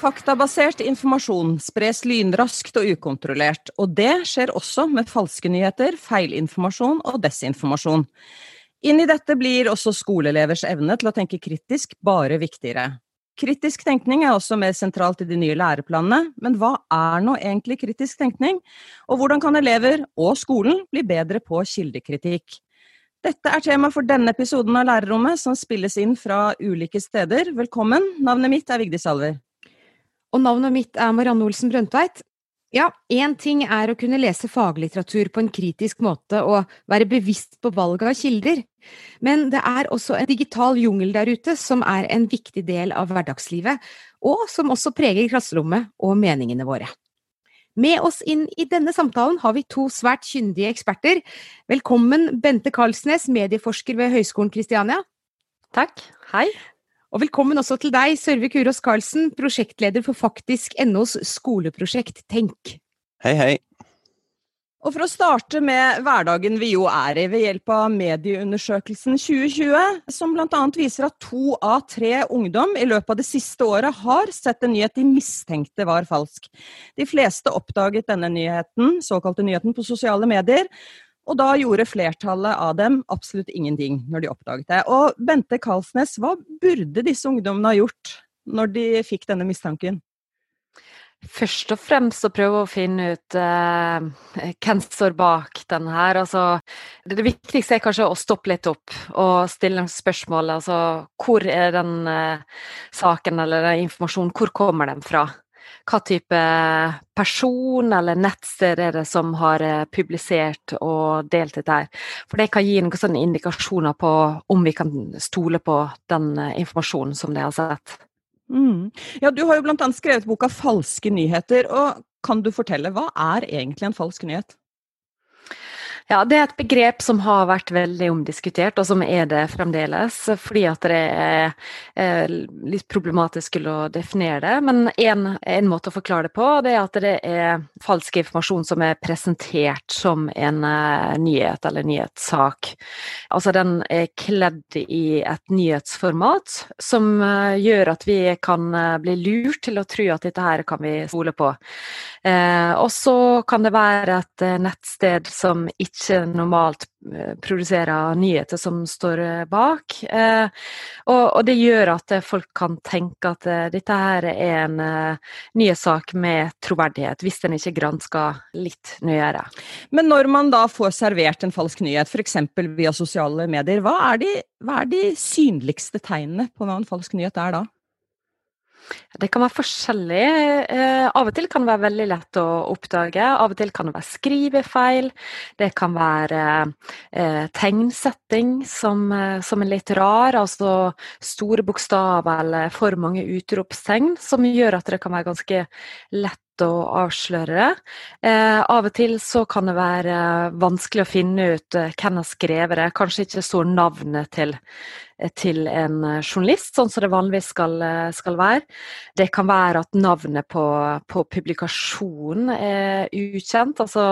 Faktabasert informasjon spres lynraskt og ukontrollert, og det skjer også med falske nyheter, feilinformasjon og desinformasjon. Inn i dette blir også skoleelevers evne til å tenke kritisk bare viktigere. Kritisk tenkning er også mer sentralt i de nye læreplanene, men hva er nå egentlig kritisk tenkning, og hvordan kan elever og skolen bli bedre på kildekritikk? Dette er tema for denne episoden av Lærerrommet, som spilles inn fra ulike steder. Velkommen, navnet mitt er Vigdis Alver. Og navnet mitt er Marianne Olsen Brøndtveit. Ja, én ting er å kunne lese faglitteratur på en kritisk måte og være bevisst på valget av kilder, men det er også en digital jungel der ute som er en viktig del av hverdagslivet, og som også preger klasserommet og meningene våre. Med oss inn i denne samtalen har vi to svært kyndige eksperter. Velkommen Bente Karlsnes, medieforsker ved Høgskolen Kristiania. Takk. Hei. Og velkommen også til deg, Sørve Kurås Karlsen, prosjektleder for Faktisk.nos skoleprosjekt Tenk. Hei, hei. Og for å starte med hverdagen vi jo er i ved hjelp av Medieundersøkelsen 2020, som bl.a. viser at to av tre ungdom i løpet av det siste året har sett en nyhet de mistenkte var falsk. De fleste oppdaget denne nyheten, såkalte nyheten, på sosiale medier. Og da gjorde flertallet av dem absolutt ingenting når de oppdaget det. Og Bente Kalsnes, hva burde disse ungdommene ha gjort når de fikk denne mistanken? Først og fremst å prøve å finne ut eh, hvem står bak den her. Altså, det viktigste er kanskje å stoppe litt opp og stille spørsmål. Altså, hvor er den eh, saken eller den informasjonen, hvor kommer den fra? Hva type person eller nettsted er det som har eh, publisert og delt dette. For det kan gi noen indikasjoner på om vi kan stole på den eh, informasjonen som de har sett. Mm. Ja, du har jo bl.a. skrevet boka 'Falske nyheter'. og Kan du fortelle, hva er egentlig en falsk nyhet? Ja, Det er et begrep som har vært veldig omdiskutert, og som er det fremdeles. Fordi at det er litt problematisk å definere det. Men en, måte å forklare det på, det er at det er falsk informasjon som er presentert som en uh, nyhet eller nyhetssak. Altså den er kledd i et nyhetsformat som uh, gjør at vi kan bli lurt til å tro at dette her kan vi stole på. og så kan det være et nettsted som ikke ikke normalt eh, produserer nyheter som står eh, bak. Eh, og, det gjør at folk kan tenke at dette her er en nyhetssak med troverdighet, hvis den ikke gransker litt nøyere. Men når man da får servert en falsk nyhet, f.eks. via sosiale medier, hva er, de, hva er de synligste tegnene på hva en falsk nyhet er da? Det kan være forskjellig. Eh, av og til kan det være veldig lett å oppdage. Av og til kan det være skrivefeil. Det kan være eh, tegnsetting som, eh, som, er litt rar. Altså store bokstaver eller for mange utropstegn, som gjør at det kan være ganske lett å avsløre. Eh, av og til så kan det være vanskelig å finne ut eh, hvem har skrevet det. Kanskje ikke står navnet til, eh, til en eh, journalist, sånn som det vanligvis skal, skal være. Det kan være at navnet på, på publikasjonen er ukjent. Altså,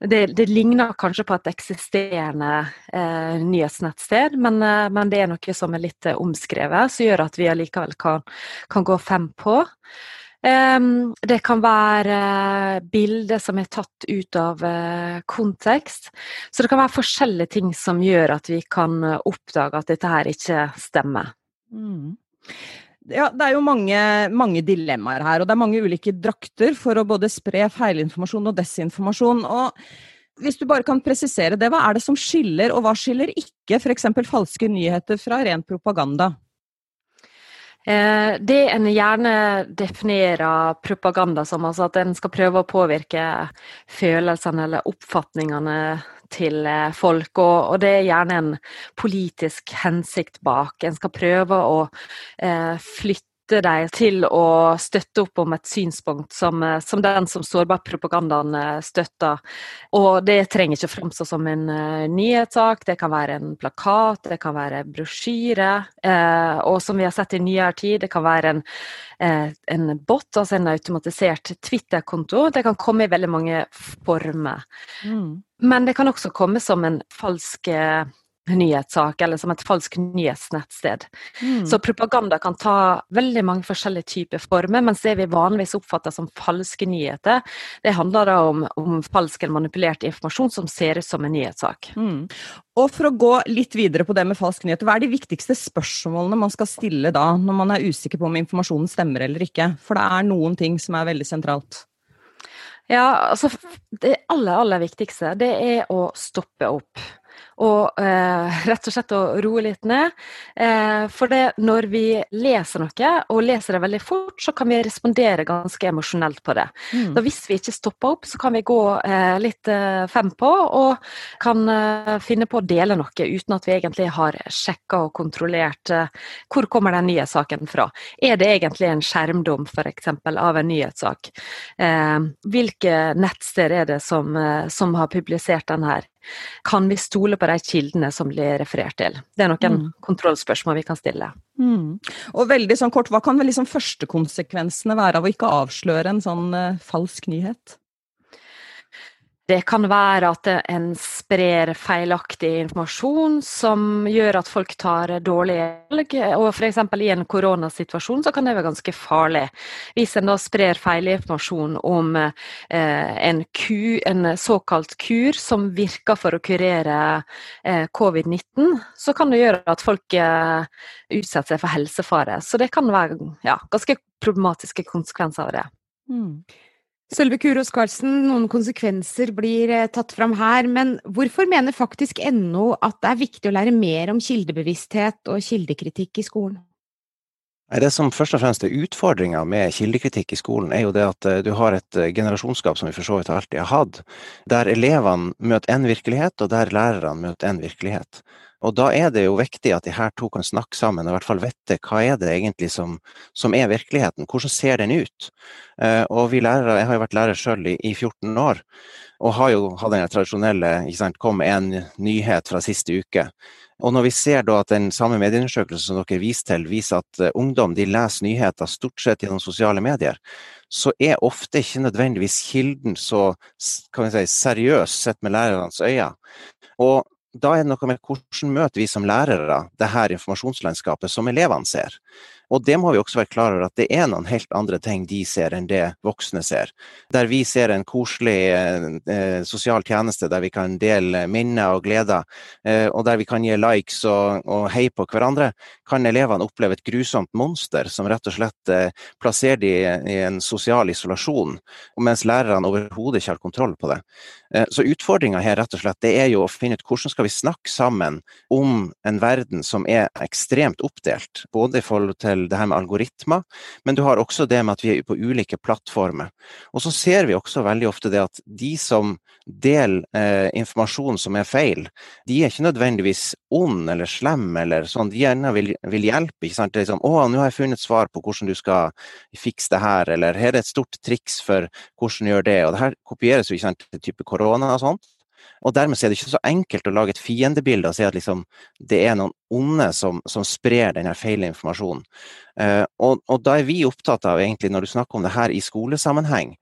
det, det, ligner kanskje på et eksisterende eh, nyhetsnettsted, men, men, det er noe som er litt omskrevet, som gjør at vi allikevel kan, kan gå fem på. Um, det kan være uh, bilder som er tatt ut av uh, kontekst. Så det kan være forskjellige ting som gjør at vi kan uh, oppdage at dette her ikke stemmer. Mm. Ja, det er jo mange, mange, dilemmaer her, og det er mange ulike drakter for å både spre feilinformasjon og desinformasjon. og hvis du bare kan presisere det, hva er det som skiller, og hva skiller ikke f.eks. falske nyheter fra ren propaganda? Eh, det en gjerne definerer propaganda som, altså at en skal prøve å påvirke følelsene eller oppfatningene til eh, folk, og, det er gjerne en politisk hensikt bak. En skal prøve å eh, flytte flytte dem til å støtte opp om et synspunkt som, eh, som den som sårbarpropagandaen eh, støtter. Og det trenger ikke framstå som en uh, nyhetssak, det kan være en plakat, det kan være brosjyre. Og som vi har sett i nyere tid, det kan være en, en bot, altså en automatisert Twitter-konto. Det kan komme i veldig mange former. Mm. Men det kan også komme som en falsk nyhetssak eller som et falsk nyhetsnettsted. Mm. Så propaganda kan ta veldig mange forskjellige typer former, mens det vi vanligvis oppfatter som falske nyheter, det handler da om, om falsk eller manipulert informasjon som ser ut som en nyhetssak. Mm. Og for å gå litt videre på det med falsk nyhet, hva er de viktigste spørsmålene man skal stille da, når man er usikker på om informasjonen stemmer eller ikke? For det er noen ting som er veldig sentralt. Ja, altså det aller, aller viktigste, det er å stoppe opp og eh, rett og slett å roe litt ned. Eh, for det, når vi leser noe, og leser det veldig fort, så kan vi respondere ganske emosjonelt på det. Mm. Da hvis vi ikke stopper opp, så kan vi gå eh, litt eh, fem på, og kan eh, finne på å dele noe uten at vi egentlig har sjekka og kontrollert eh, hvor kommer den nye saken fra. Er det egentlig en skjermdom f.eks. av en nyhetssak? hvilke nettsteder er det som, som har publisert den her? Kan vi stole på de kildene som blir referert til? Det er noen mm. kontrollspørsmål vi kan stille. Mm. Og veldig sånn kort, Hva kan vel liksom førstekonsekvensene være av å ikke avsløre en sånn uh, falsk nyhet? Det kan være at en sprer feilaktig informasjon som gjør at folk tar dårlige valg. Og f.eks. i en koronasituasjon så kan det være ganske farlig. Hvis en da sprer feilinformasjon om eh, en, ku, en, såkalt kur som virker for å kurere eh, covid-19, så kan det gjøre at folk eh, utsetter seg for helsefare. Så det kan være ja, ganske problematiske konsekvenser av det. Mm. Sølve Kurås Karlsen, noen konsekvenser blir eh, tatt fram her, men hvorfor mener faktisk NO at det er viktig å lære mer om kildebevissthet og kildekritikk i skolen? Det som først og fremst er utfordringa med kildekritikk i skolen, er jo det at eh, du har et eh, generasjonsskap som vi for så vidt alltid har hatt, der elevene møter én virkelighet, og der lærerne møter én virkelighet. Og da er det jo viktig at de her to kan snakke sammen og i hvert fall vite hva er det egentlig som, som er virkeligheten, hvordan ser den ut? Uh, og vi lærere, Jeg har jo vært lærer sjøl i, i, 14 år, og har jo hatt den tradisjonelle ikke sant, kom en nyhet fra siste uke. Og når vi ser da at den samme medieundersøkelsen som dere viser til, viser at uh, ungdom de leser nyheter stort sett gjennom sosiale medier, så er ofte ikke nødvendigvis kilden så kan vi si, seriøs sett med lærernes øyne. Og da er det noe med hvordan møter vi som lærere det her informasjonslandskapet som elevene ser. Og det må vi også være klar over at det er noen helt andre ting de ser enn det voksne ser. Der vi ser en koselig eh, eh, sosial tjeneste der vi kan dele minner og gleder, eh, og der vi kan gi likes og, og hei på hverandre, kan elevene oppleve et grusomt monster som rett og slett eh, plasserer de i en sosial isolasjon, mens lærerne overhodet ikke har kontroll på det. Eh, så utfordringa her rett og slett, det er jo å finne ut hvordan skal vi snakke sammen om en verden som er ekstremt oppdelt, både i forhold til det her med algoritmer, men du har også det med at vi er på ulike plattformer. Og så ser vi også veldig ofte det at de som deler eh, informasjon som er feil, de er ikke nødvendigvis ond eller slem eller sånn, de gjerne vil, vil hjelpe. ikke sant? Det er liksom, 'Å, nå har jeg funnet svar på hvordan du skal fikse det her', eller 'her er et stort triks for hvordan du gjør det'. Og det her kopieres jo ikke sant, til type korona og sånt. Og dermed er det ikke så enkelt å lage et fiendebilde og si at liksom, det er noen onde som, som sprer denne feil informasjonen. Eh, og, og, da er vi opptatt av, egentlig, når du snakker om det her i skolesammenheng,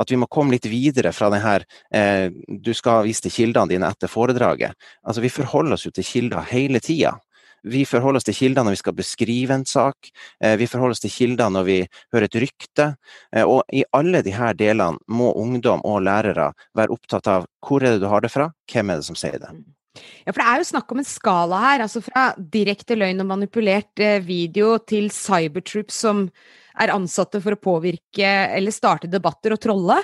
at vi må komme litt videre fra det her eh, du skal vise til kildene dine etter foredraget. Altså, vi forholder oss jo til kilder hele tida. Vi forholder oss til kilder når vi skal beskrive en sak. Eh, vi forholder oss til kilder når vi hører et rykte. Eh, og i alle disse delene må ungdom og lærere være opptatt av hvor er det du har det fra, hvem er det som sier det. Ja, for det er jo snakk om en skala her. altså Fra direkte løgn og manipulert eh, video til cybertroops som er ansatte for å påvirke eller starte debatter og trolle,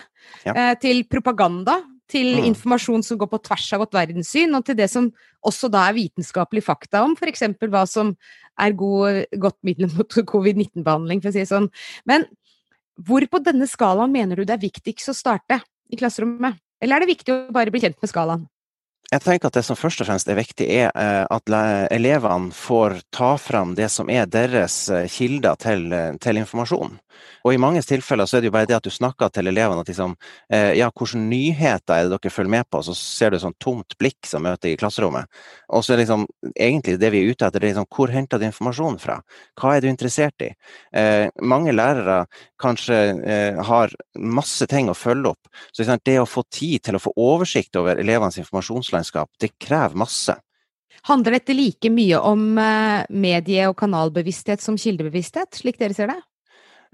ja. til propaganda til mm. informasjon som går på tvers av vårt verdenssyn, og til det som også da er vitenskapelig fakta om f.eks. hva som er god, godt middel mot covid-19-behandling, for å si det sånn. Men hvor på denne skalaen mener du det er viktigst å starte i klasserommet? Eller er det viktig å bare bli kjent med skalaen? Jeg tenker at det som først og fremst er viktig, er eh, at elevene får ta fram det som er deres eh, kilder til, eh, til informasjon. Og i mange tilfeller så er det jo bare det at du snakker til elevene at liksom Ja, hvilke nyheter er det dere følger med på? Så ser du et sånt tomt blikk som møter i klasserommet. Og så er liksom egentlig det vi er ute etter, det er liksom hvor henter du informasjon fra? Hva er du interessert i? Eh, mange lærere kanskje eh, har masse ting å følge opp. Så det å få tid til å få oversikt over elevenes informasjonslandskap, det krever masse. Handler dette like mye om medie- og kanalbevissthet som kildebevissthet, slik dere ser det?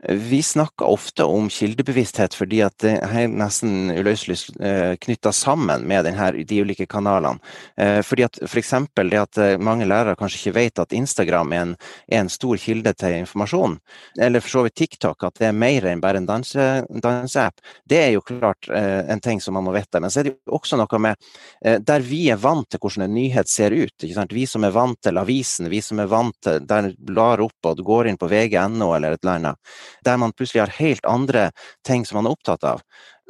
Vi snakker ofte om kildebevissthet fordi at det er nesten uløselig eh, knytta sammen med denne, de ulike kanalene. Eh, fordi at F.eks. For det at eh, mange lærere kanskje ikke vet at Instagram er en, er en, stor kilde til informasjon, eller for så vidt TikTok, at det er mer enn bare en danseapp. Danse det er jo klart en ting som man må vite. Men så er det jo også noe med der vi er vant til hvordan en nyhet ser ut. Vi som er vant til avisen, vi som er vant til der blar opp og går inn på vg.no eller et eller annet der man plutselig har helt andre ting som man er opptatt av,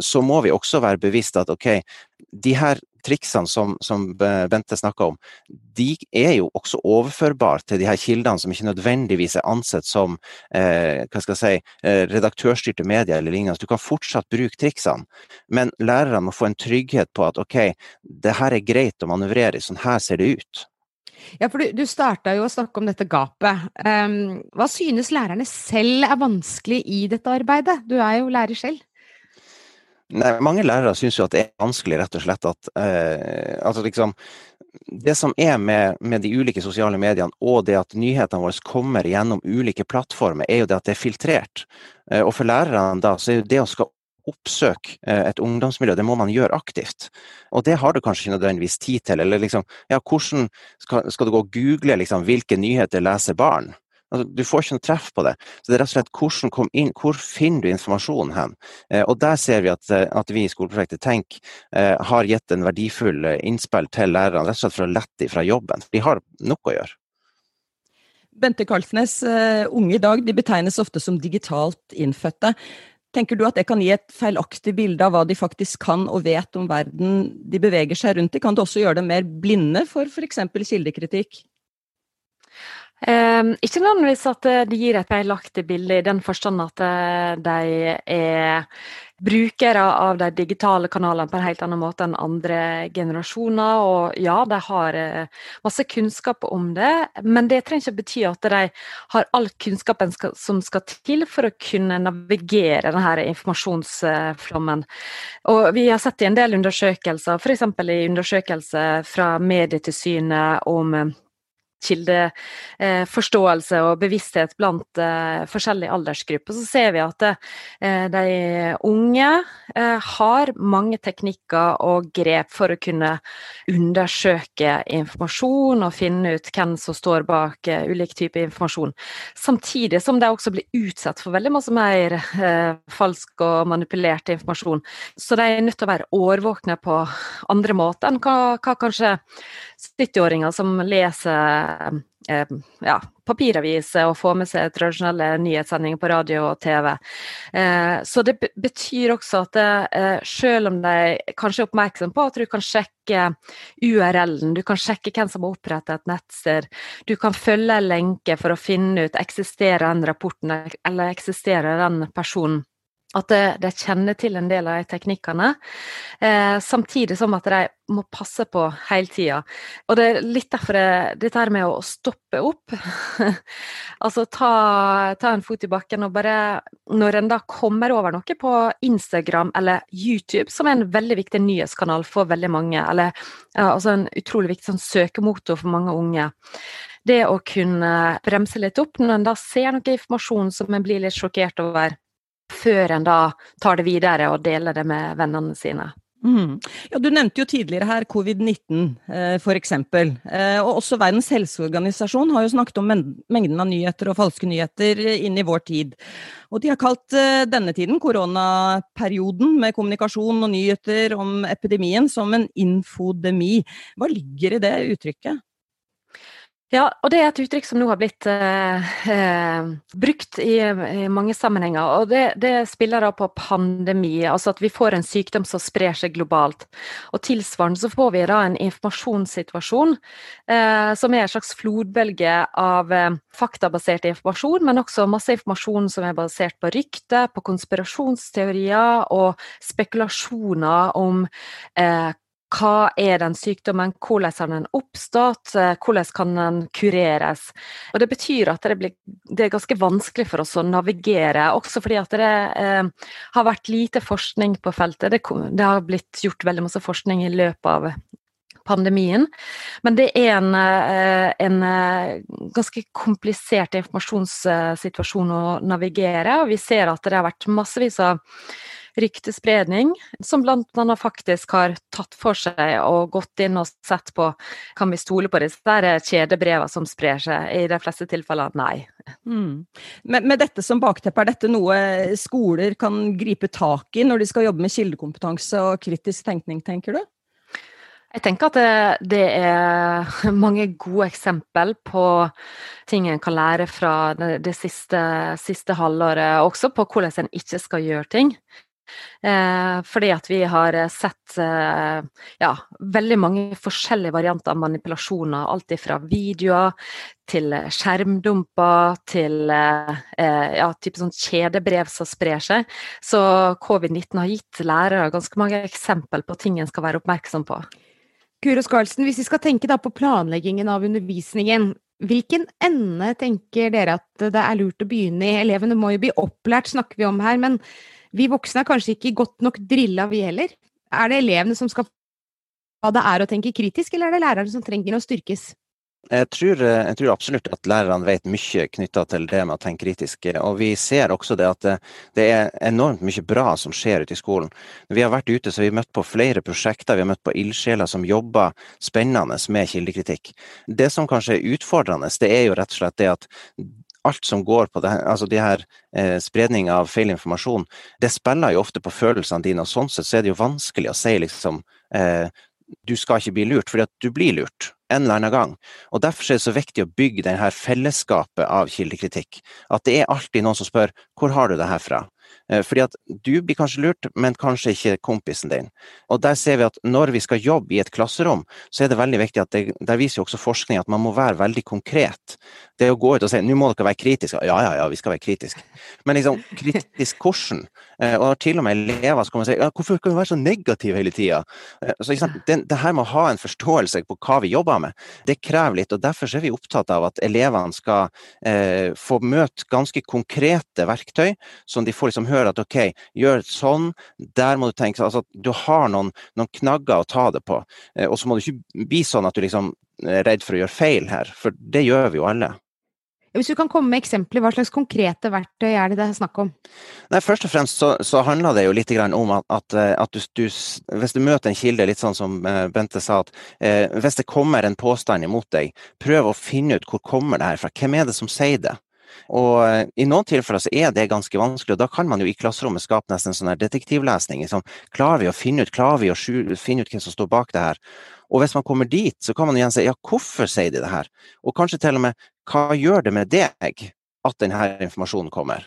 så må vi også være bevisst at ok, de her triksene som, som Bente snakka om, de er jo også overførbare til de her kildene som ikke nødvendigvis er ansett som eh, hva skal jeg si, eh, redaktørstyrte medier eller lignende. Du kan fortsatt bruke triksene, men lærerne må få en trygghet på at ok, det her er greit å manøvrere i, sånn her ser det ut. Ja, for du, du starta jo å snakke om dette gapet. Um, hva synes lærerne selv er vanskelig i dette arbeidet? Du er jo lærer selv. Nei, mange lærere syns jo at det er vanskelig, rett og slett, at uh, altså liksom det som er med, med, de ulike sosiale mediene og det at nyhetene våre kommer gjennom ulike plattformer, er jo det at det er filtrert. Uh, og for lærerne da, så er jo det å skal oppsøke eh, et ungdomsmiljø, det må man gjøre aktivt. Og det har du kanskje ikke nødvendigvis tid til. Eller liksom, ja, hvordan skal, skal du gå og google liksom, hvilke nyheter leser barn? Altså, du får ikke noe treff på det. Så det er rett og slett hvordan kom inn, hvor finner du informasjonen hen? Eh, og der ser vi at, eh, at vi i skoleprosjektet Tenk eh, har gitt en verdifull eh, innspill til lærerne, rett og slett for å lette dem fra jobben. De har nok å gjøre. Bente Karlsnes, unge i dag de betegnes ofte som digitalt innfødte. Tenker du at det kan gi et feilaktig bilde av hva de faktisk kan og vet om verden de beveger seg rundt i? Kan det også gjøre dem mer blinde for f.eks. kildekritikk? Eh, ikke nødvendigvis at de gir et feilaktig bilde, i den forstand at eh, de er brukere av de digitale kanalene på en helt annen måte enn andre generasjoner. Og ja, de har eh, masse kunnskap om det, men det trenger ikke bety at de har all kunnskapen som skal til for å kunne navigere denne informasjonsflommen. Og vi har sett i en del undersøkelser, f.eks. i undersøkelser fra Medietilsynet om kildeforståelse og bevissthet blant eh, forskjellige aldersgrupper, så ser vi at eh, de unge eh, har mange teknikker og grep for å kunne undersøke informasjon og finne ut hvem som står bak ulik type informasjon. Samtidig som de også blir utsatt for veldig masse mer falsk og manipulert informasjon. Så de er nødt til å være årvåkne på andre måter enn hva, hva kanskje 70-åringer som leser eh, ja, papiraviser og få med seg tradisjonelle nyhetssendinger på radio og TV. Eh, så det betyr også at det, eh, selv om de kanskje er oppmerksom på at du kan sjekke URL-en, du kan sjekke hvem som har opprettet et nettsted, du kan følge en lenke for å finne ut eksisterer den rapporten eller eksisterer den personen at de kjenner til en del av de teknikkene, eh, samtidig som at de må passe på hele tida. Og det er litt derfor det, dette med å stoppe opp. altså ta, ta, en fot i bakken og bare Når en da kommer over noe på Instagram eller YouTube, som er en veldig viktig nyhetskanal for veldig mange, eller ja, altså en utrolig viktig sånn søkemotor for mange unge det å kunne bremse litt opp når en da ser noe informasjon som en blir litt sjokkert over, før en da tar det videre og deler det med vennene sine. Mm. Ja, du nevnte jo tidligere her covid-19 eh, f.eks. Eh, og også Verdens helseorganisasjon har jo snakket om mengden av nyheter og falske nyheter inn i vår tid. Og de har kalt eh, denne tiden, koronaperioden med kommunikasjon og nyheter om epidemien, som en infodemi. Hva ligger i det uttrykket? Ja, og det er et uttrykk som nå har blitt eh, eh, brukt i, i, mange sammenhenger. Og det, det, spiller da på pandemi, altså at vi får en sykdom som sprer seg globalt. Og tilsvarende så får vi da en informasjonssituasjon eh, som er en slags flodbølge av eh, faktabasert informasjon, men også masse informasjon som er basert på rykter, på konspirasjonsteorier og spekulasjoner om eh, hva er den sykdommen, hvordan har den oppstått, eh, hvordan kan den kureres. Og Det betyr at det, blir, det er ganske vanskelig for oss å navigere, også fordi at det eh, har vært lite forskning på feltet. Det, det, har blitt gjort veldig masse forskning i løpet av pandemien, men det er en, eh, en eh, ganske komplisert informasjonssituasjon å navigere, og vi ser at det har vært massevis av ryktespredning, som bl.a. faktisk har tatt for seg og gått inn og sett på kan vi stole på disse der kjedebrevene som sprer seg. I de fleste tilfeller nei. Mm. Men med dette som bakteppe, er dette noe skoler kan gripe tak i når de skal jobbe med kildekompetanse og kritisk tenkning, tenker du? Jeg tenker at det, det, er mange gode eksempel på ting en kan lære fra det, det siste, siste halvåret, også på hvordan en ikke skal gjøre ting. Eh, fordi at vi har eh, sett eh, ja, veldig mange forskjellige varianter av manipulasjoner. Alt fra videoer til skjermdumper til eh, ja, type sånn kjedebrev som sprer seg. Så covid-19 har gitt lærere ganske mange eksempel på ting en skal være oppmerksom på. Kuros Karlsen, hvis vi skal tenke da på planleggingen av undervisningen, Hvilken ende tenker dere at det er lurt å begynne i? Elevene må jo bli opplært, snakker vi om her, men vi voksne er kanskje ikke godt nok drilla, vi heller. Er det elevene som skal hva det er å tenke kritisk, eller er det lærerne som trenger å styrkes? Jeg tror, jeg tror, absolutt at lærerne vet mye knytta til det med å tenke kritisk. Og vi ser også det at det, det, er enormt mye bra som skjer ute i skolen. Når vi har vært ute, så har vi møtt på flere prosjekter. Vi har møtt på ildsjeler som jobber spennende med kildekritikk. Det som kanskje er utfordrende, det er jo rett og slett det at alt som går på det, altså de her eh, spredning av feil informasjon, det spiller jo ofte på følelsene dine, og sånn sett så er det jo vanskelig å si liksom eh, du skal ikke bli lurt, fordi at du blir lurt en eller annen gang. Og Derfor er det så viktig å bygge denne fellesskapet av kildekritikk. At det er alltid noen som spør hvor har du det her fra? Eh, fordi at du blir kanskje lurt, men kanskje ikke kompisen din. Og der ser vi at når vi skal jobbe i et klasserom, så er det veldig viktig at det, der viser jo også forskning at man må være veldig konkret. Det å gå ut og si nå må dere være kritiske. Ja, ja, ja, vi skal være kritiske. Men liksom, kritisk hvordan? Eh, og til og med elever som kommer og sier ja, hvorfor kan vi være så negative hele tida? Eh, så det, det, her med å ha en forståelse på hva vi jobber med, det krever litt. og Derfor er vi opptatt av at elevene skal eh, få møte ganske konkrete verktøy, som de får liksom høre at OK, gjør sånn, der må du tenke altså Du har noen, noen knagger å ta det på. Eh, og så må du ikke bli sånn at du liksom er redd for å gjøre feil her, for det gjør vi jo alle. Hvis du kan komme med eksempler, hva slags konkrete verktøy er det det er snakk om? Nei, Først og fremst så, så handler det jo litt om at, at, eh, at du, du, hvis du møter en kilde, litt sånn som eh, Bente sa, at eh, hvis det kommer en påstand imot deg, prøv å finne ut hvor kommer det her fra. Hvem er det som sier det? Og eh, I noen tilfeller så er det ganske vanskelig, og da kan man jo i klasserommet skape nesten en sånn her detektivlesning. Liksom. Klarer vi å finne ut klarer vi å finne ut hvem som står bak det her? Og hvis man kommer dit, så kan man igjen si ja, hvorfor sier de det her? Og kanskje til og med hva gjør det med deg at denne informasjonen kommer?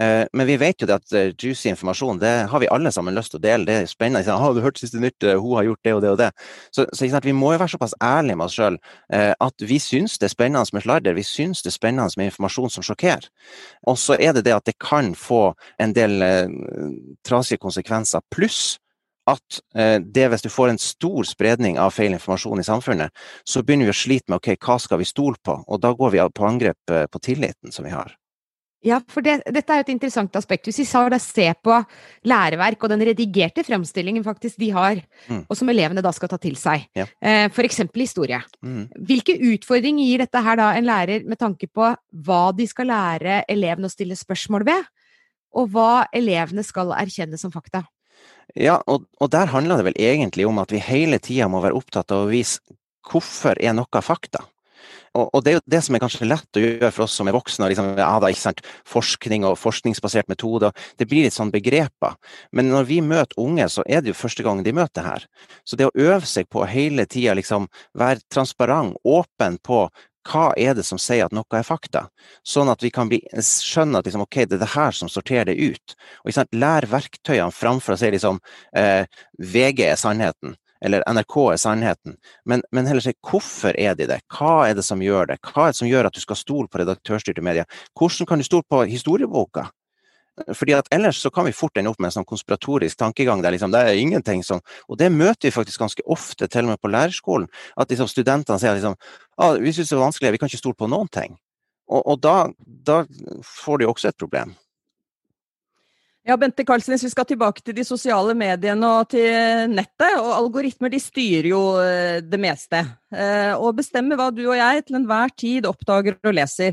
Eh, men vi vet jo det at eh, juicy informasjon det har vi alle sammen lyst til å dele. Det er spennende. Har du hørt siste nytt? Eh, hun har gjort det og det og det. Så, så Vi må jo være såpass ærlige med oss sjøl at vi syns det er spennende med sladder. Vi syns det er spennende med informasjon som sjokkerer. Og så er det det at det kan få en del trasige konsekvenser. Pluss at det hvis du får en stor spredning av feil informasjon i samfunnet, så begynner vi å slite med ok, hva skal vi stole på? Og da går vi på angrep på tilliten som vi har. Ja, for det, dette er jo et interessant aspekt. Hvis vi sa da se på læreverk og den redigerte fremstillingen faktisk de har, mm. og som elevene da skal ta til seg, ja. eh, f.eks. historie. Mm. Hvilke utfordringer gir dette her da en lærer med tanke på hva de skal lære elevene å stille spørsmål ved, og hva elevene skal erkjenne som fakta? Ja, og, og der handler det vel egentlig om at vi hele tida må være opptatt av å vise hvorfor er noe fakta og, det er jo det som er kanskje lett å gjøre for oss som er voksne. Liksom, ja, da, ikke sant? Forskning og forskningsbasert metode. Det blir litt sånn begreper. Men når vi møter unge, så er det jo første gang de møter det her. Så det å øve seg på hele tida liksom være transparent, åpen på hva er det som sier at noe er fakta? Sånn at vi kan bli, skjønne at liksom, okay, det er det her som sorterer det ut. Og sant, Lær verktøyene framfor å si liksom, eh, VG er sannheten eller NRK er sannheten, men, men, heller si hvorfor er de det? Hva er det som gjør det? Hva er det som gjør at du skal stole på redaktørstyrte medier? Hvordan kan du stole på historieboka? Fordi at ellers så kan vi fort ende opp med en sånn konspiratorisk tankegang der liksom, det er ingenting som Og det møter vi faktisk ganske ofte, til og med på lærerskolen. At liksom, studentene sier liksom ah, vi syns det er vanskelig, vi kan ikke stole på noen ting. Og, og da, da, får de også et problem. Ja, Bente Karlsen, hvis vi skal tilbake til de sosiale mediene og til nettet. og Algoritmer de styrer jo eh, det meste. Eh, og bestemmer hva du og jeg til enhver tid oppdager og leser.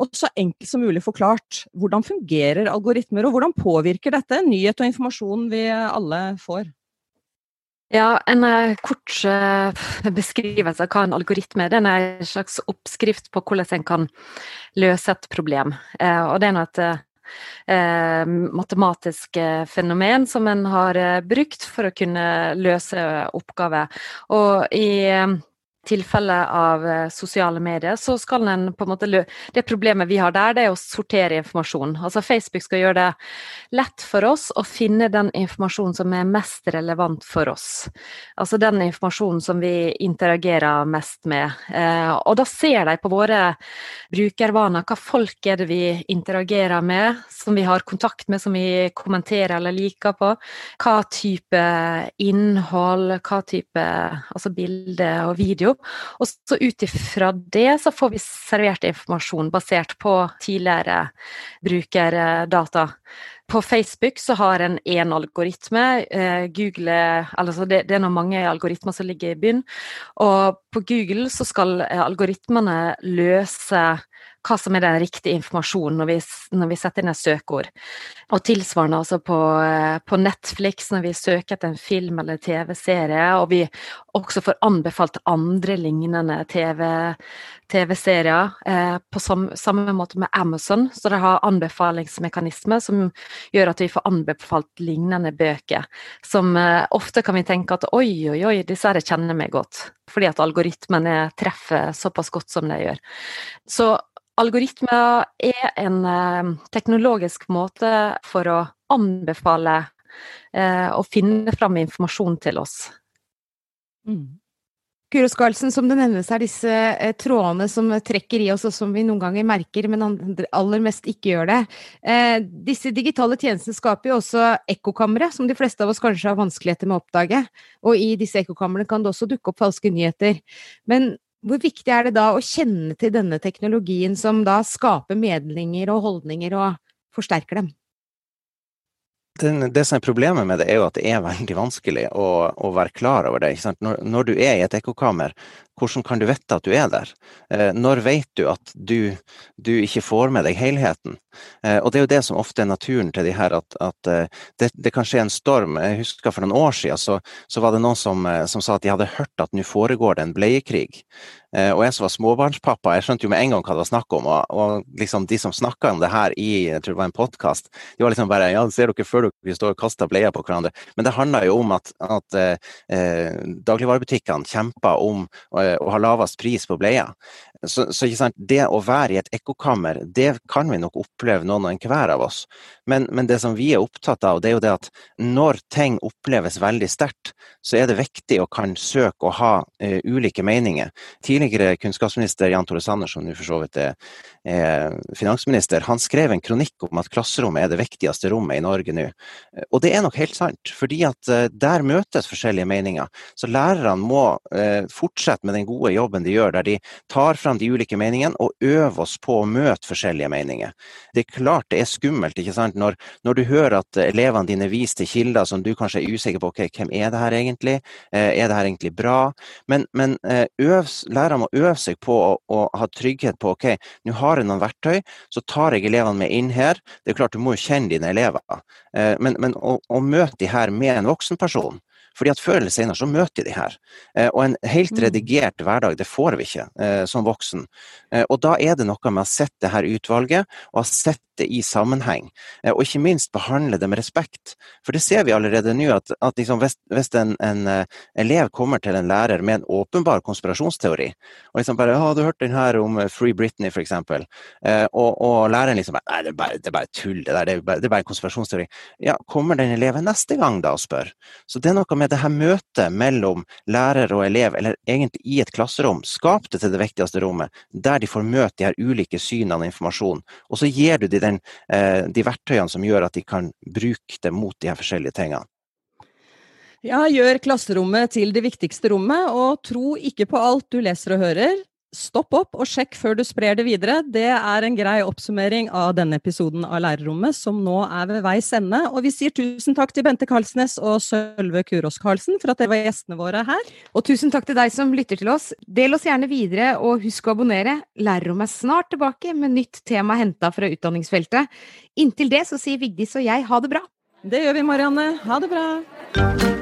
Og så enkelt som mulig forklart, hvordan fungerer algoritmer, og hvordan påvirker dette nyhet og informasjon vi alle får? Ja, En uh, kort beskrivelse av hva en algoritme er, den er en slags oppskrift på hvordan en kan løse et problem. Og det er et matematisk fenomen som en har brukt for å kunne løse oppgaver. Og i tilfelle av eh, sosiale medier, så skal en på en måte Det problemet vi har der, det er å sortere informasjon. Altså Facebook skal gjøre det lett for oss å finne den informasjonen som er mest relevant for oss. Altså den informasjonen som vi interagerer mest med. Eh, og da ser de på våre brukervaner hva folk er det vi interagerer med, som vi har kontakt med, som vi kommenterer eller liker på. Hva type innhold, hva type altså bilde og video og så ut ifra det så får vi servert informasjon basert på tidligere brukerdata. På Facebook så har en én algoritme. Eh, Google, altså det, det er nå mange algoritmer som ligger i byen, Og på Google så skal algoritmene løse hva som er den riktige informasjonen når vi, når vi setter inn et søkeord. Og tilsvarende altså på, eh, på, Netflix når vi søker etter en film eller TV-serie, og vi også får anbefalt andre lignende TV-serier TV eh, på sam, samme måte med Amazon, så de har anbefalingsmekanismer som gjør at vi får anbefalt lignende bøker. Som eh, ofte kan vi tenke at oi, oi, oi, disse her kjenner meg godt. Fordi at algoritmene treffer såpass godt som de gjør. Så Algoritmer er en eh, teknologisk måte for å anbefale eh, å finne fram informasjon til oss. Mm. Guro Skarlsen, som det nevnes er disse eh, trådene som trekker i oss, og som vi noen ganger merker, men aller mest ikke gjør det. Disse digitale tjenestene skaper jo også ekkokamre, som de fleste av oss kanskje har vanskeligheter med å oppdage. Og i disse ekkokamrene kan det også dukke opp falske nyheter. Men hvor viktig er det da å kjenne til denne teknologien som da skaper medlinger og holdninger og forsterker dem? Den, det som er Problemet med det er jo at det er veldig vanskelig å, å være klar over det. Når, når, du er i et ekkokammer, hvordan kan du vite at du er der? Eh, når vet du at du, du, ikke får med deg helheten? Eh, og Det er jo det som ofte er naturen til de her, at, at eh, det, det, kan skje en storm. Jeg husker For noen år siden så, så var det noen som, som, sa at de hadde hørt at nå foregår det en bleiekrig. Og jeg som var småbarnspappa, jeg skjønte jo med en gang hva det var snakk om. Og, og liksom de som snakka om det her i jeg tror det var en podkast, de var liksom bare ja, ser dere før dere står og kaster bleier på hverandre. Men det handla jo om at, at eh, dagligvarebutikkene kjempa om å, å ha lavest pris på bleier. Så, så det å være i et ekkokammer, det kan vi nok oppleve noen og enhver av oss. Men, men, det som vi er opptatt av, det er jo det at når ting oppleves veldig sterkt, så er det viktig å kan søke å ha uh, ulike meninger. Tidligere kunnskapsminister Jan Tore Sanner, som nå for så vidt er, uh, finansminister, han skrev en kronikk om at klasserommet er det viktigste rommet i Norge nå. Og det er nok helt sant, fordi at uh, der møtes forskjellige meninger. Så lærerne må uh, fortsette med den gode jobben de gjør, der de tar fram de ulike meningene og øve oss på å møte forskjellige meninger. Det er klart det er skummelt ikke sant? Når, når du hører at elevene dine viser til kilder som du kanskje er usikker på ok, hvem er det her egentlig, eh, er det her egentlig bra? Men, men eh, lærerne må øve seg på å, å, ha trygghet på ok, nå har jeg noen verktøy, så tar jeg elevene med inn her. Det er klart du må jo kjenne dine elever, eh, men, men å, å møte de her med en voksen person Fordi at før eller senere så møter de her. Eh, og en helt Mm. redigert hverdag, det får vi ikke eh, som voksen. Eh, og da er det noe med å sette det her utvalget, og ha sett det i sammenheng. Og ikke minst behandle det med respekt. For det ser vi allerede nå, at, at liksom hvis, hvis en, en elev kommer til en lærer med en åpenbar konspirasjonsteori, og liksom bare 'Har du hørt den her om Free Britney'? Eh, og, og læreren liksom 'Nei, det er bare, det er bare tull, det der. Det er bare, det er bare konspirasjonsteori'. Ja, kommer den eleven neste gang da og spør? Så det er noe med det her møtet mellom lærer og elev, eller egentlig i et klasserom. Skap det til det viktigste rommet, der de får møte de her ulike synene og informasjonen. Og så gir du de, den, eh, de verktøyene som gjør at de kan bruke det mot de her forskjellige tingene. Ja, gjør klasserommet til det viktigste rommet, og tro ikke på alt du leser og hører. Stopp opp og sjekk før du sprer det videre. Det er en grei oppsummering av denne episoden av Lærerrommet, som nå er ved veis ende. Og vi sier tusen takk til Bente Karlsnes og Sølve Kurås Karlsen for at dere var gjestene våre her. Og tusen takk til deg som lytter til oss. Del oss gjerne videre, og husk å abonnere. Lærerrommet er snart tilbake med nytt tema henta fra utdanningsfeltet. Inntil det så sier Vigdis og jeg ha det bra. Det gjør vi, Marianne. Ha det bra.